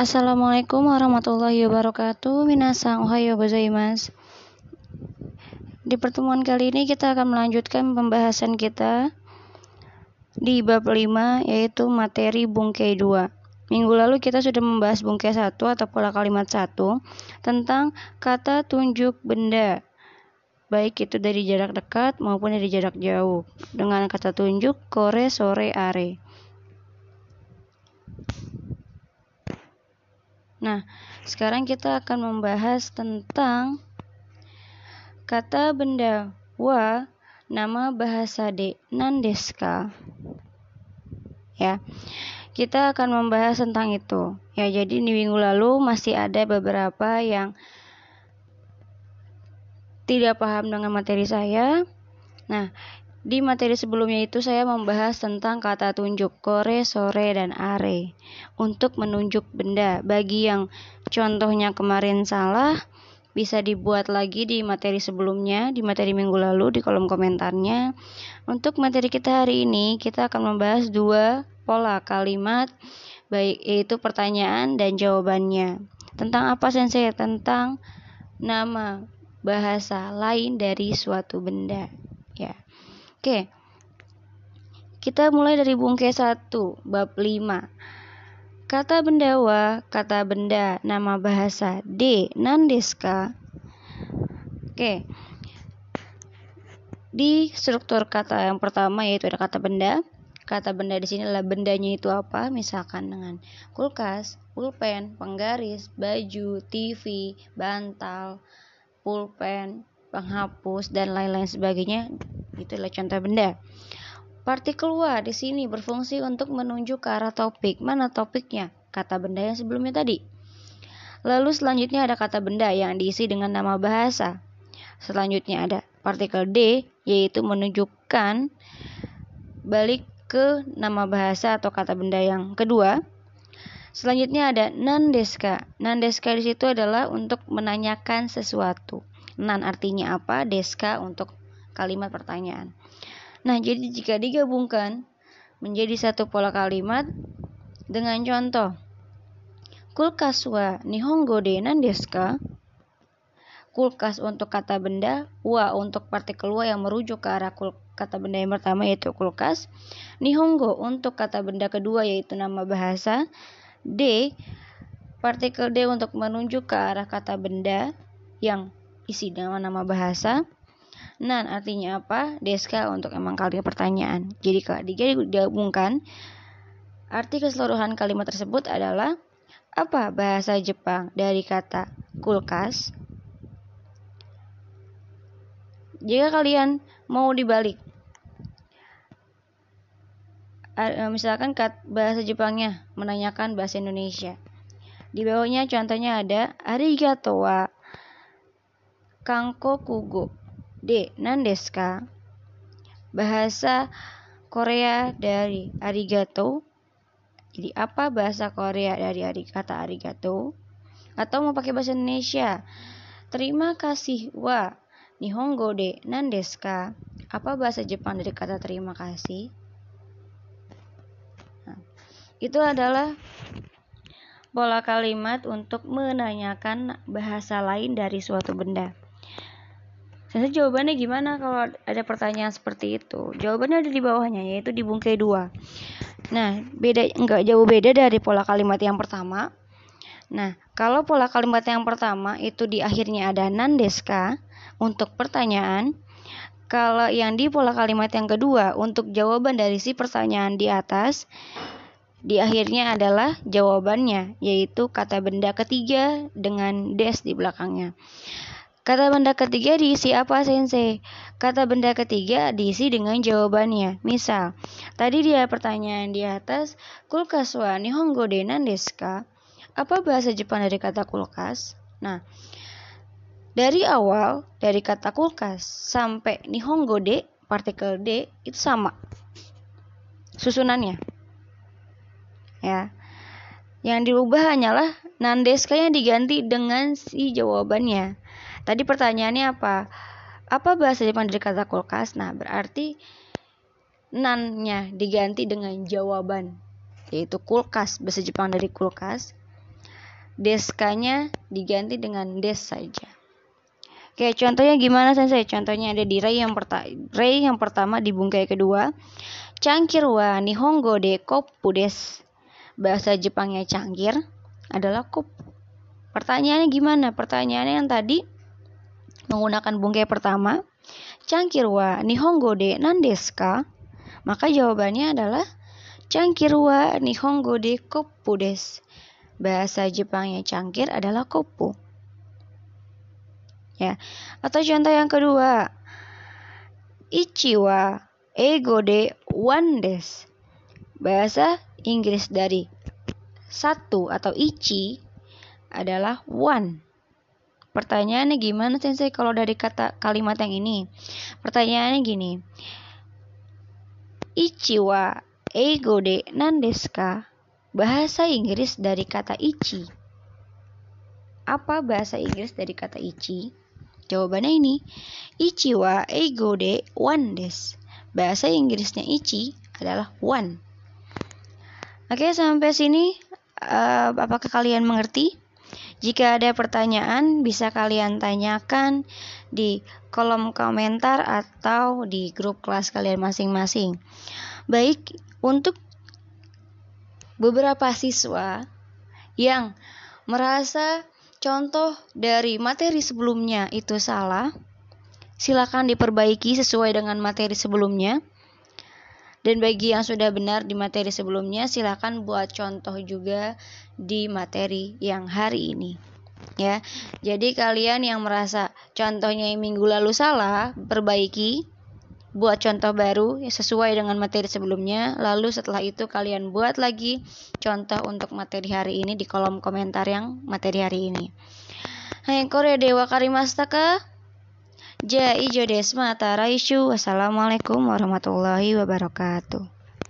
Assalamualaikum warahmatullahi wabarakatuh. Minasang ohayo gozaimasu. Di pertemuan kali ini kita akan melanjutkan pembahasan kita di bab 5 yaitu materi bungkai 2. Minggu lalu kita sudah membahas bungkai 1 atau pola kalimat 1 tentang kata tunjuk benda. Baik itu dari jarak dekat maupun dari jarak jauh dengan kata tunjuk kore sore are. Nah, sekarang kita akan membahas tentang kata benda wa nama bahasa de nandeska. Ya. Kita akan membahas tentang itu. Ya, jadi di minggu lalu masih ada beberapa yang tidak paham dengan materi saya. Nah, di materi sebelumnya itu saya membahas tentang kata tunjuk kore, sore, dan are untuk menunjuk benda. Bagi yang contohnya kemarin salah, bisa dibuat lagi di materi sebelumnya, di materi minggu lalu di kolom komentarnya. Untuk materi kita hari ini, kita akan membahas dua pola kalimat, baik yaitu pertanyaan dan jawabannya. Tentang apa sensei? Tentang nama bahasa lain dari suatu benda. Oke. Kita mulai dari bungkai 1, bab 5. Kata benda wa, kata benda, nama bahasa D, nandeska. Oke. Di struktur kata yang pertama yaitu ada kata benda. Kata benda di sini adalah bendanya itu apa? Misalkan dengan kulkas, pulpen, penggaris, baju, TV, bantal, pulpen, penghapus dan lain-lain sebagainya itu adalah contoh benda. Partikel wa di sini berfungsi untuk menunjuk ke arah topik. Mana topiknya? Kata benda yang sebelumnya tadi. Lalu selanjutnya ada kata benda yang diisi dengan nama bahasa. Selanjutnya ada partikel D yaitu menunjukkan balik ke nama bahasa atau kata benda yang kedua. Selanjutnya ada nandeska. Nandeska di situ adalah untuk menanyakan sesuatu. Nan artinya apa? Deska untuk kalimat pertanyaan. Nah, jadi jika digabungkan menjadi satu pola kalimat dengan contoh kulkas wa nihongo de nandeska kulkas untuk kata benda wa untuk partikel wa yang merujuk ke arah kata benda yang pertama yaitu kulkas nihongo untuk kata benda kedua yaitu nama bahasa d partikel d untuk menunjuk ke arah kata benda yang isi dengan nama bahasa Nan artinya apa? Deska untuk emang kalimat pertanyaan. Jadi kalau digabungkan, arti keseluruhan kalimat tersebut adalah apa bahasa Jepang dari kata kulkas? Jika kalian mau dibalik, e, misalkan bahasa Jepangnya menanyakan bahasa Indonesia. Di bawahnya contohnya ada arigato wa kanko kugo D. Nandeska Bahasa Korea dari arigato. Jadi apa bahasa Korea dari ari, kata arigato? Atau mau pakai bahasa Indonesia? Terima kasih wa Nihongo de nandeska. Apa bahasa Jepang dari kata terima kasih? Nah, itu adalah pola kalimat untuk menanyakan bahasa lain dari suatu benda. Saya jawabannya gimana kalau ada pertanyaan seperti itu? Jawabannya ada di bawahnya yaitu di bungkai dua. Nah, beda enggak jauh beda dari pola kalimat yang pertama. Nah, kalau pola kalimat yang pertama itu di akhirnya ada nandeska untuk pertanyaan, kalau yang di pola kalimat yang kedua untuk jawaban dari si pertanyaan di atas di akhirnya adalah jawabannya yaitu kata benda ketiga dengan des di belakangnya. Kata benda ketiga diisi apa sensei? Kata benda ketiga diisi dengan jawabannya. Misal, tadi dia pertanyaan di atas, kulkas wa nihongo de nandeska? Apa bahasa Jepang dari kata kulkas? Nah, dari awal, dari kata kulkas sampai nihongo de, partikel de, itu sama. Susunannya. Ya. Yang dirubah hanyalah nandeska yang diganti dengan si jawabannya. Tadi pertanyaannya apa? Apa bahasa Jepang dari kata kulkas? Nah, berarti nannya diganti dengan jawaban yaitu kulkas bahasa Jepang dari kulkas deskanya diganti dengan des saja. Oke, contohnya gimana sensei? Contohnya ada di rei yang pertama, rei yang pertama di bungkai kedua. Cangkir wa nihongo de koppu des. Bahasa Jepangnya cangkir adalah koppu. Pertanyaannya gimana? Pertanyaannya yang tadi menggunakan bungkai pertama. Cangkir wa nihongo de nandeska? Maka jawabannya adalah cangkir wa nihongo de koppu des. Bahasa Jepangnya cangkir adalah koppu ya atau contoh yang kedua ichiwa ego de one des bahasa Inggris dari satu atau ichi adalah one pertanyaannya gimana sensei kalau dari kata kalimat yang ini? Pertanyaannya gini. Ichiwa ego de nandeska bahasa Inggris dari kata ichi. Apa bahasa Inggris dari kata ichi? Jawabannya ini, Ichi wa eigo de one des. Bahasa Inggrisnya Ichi adalah one. Oke, sampai sini. Uh, apakah kalian mengerti? Jika ada pertanyaan, bisa kalian tanyakan di kolom komentar atau di grup kelas kalian masing-masing. Baik, untuk beberapa siswa yang merasa contoh dari materi sebelumnya itu salah, silakan diperbaiki sesuai dengan materi sebelumnya. Dan bagi yang sudah benar di materi sebelumnya, silakan buat contoh juga di materi yang hari ini. Ya, jadi kalian yang merasa contohnya yang minggu lalu salah, perbaiki buat contoh baru sesuai dengan materi sebelumnya. Lalu setelah itu kalian buat lagi contoh untuk materi hari ini di kolom komentar yang materi hari ini. Hai Korea Dewa Karimastaka. Ja ijo desma taraishu. Wassalamualaikum warahmatullahi wabarakatuh.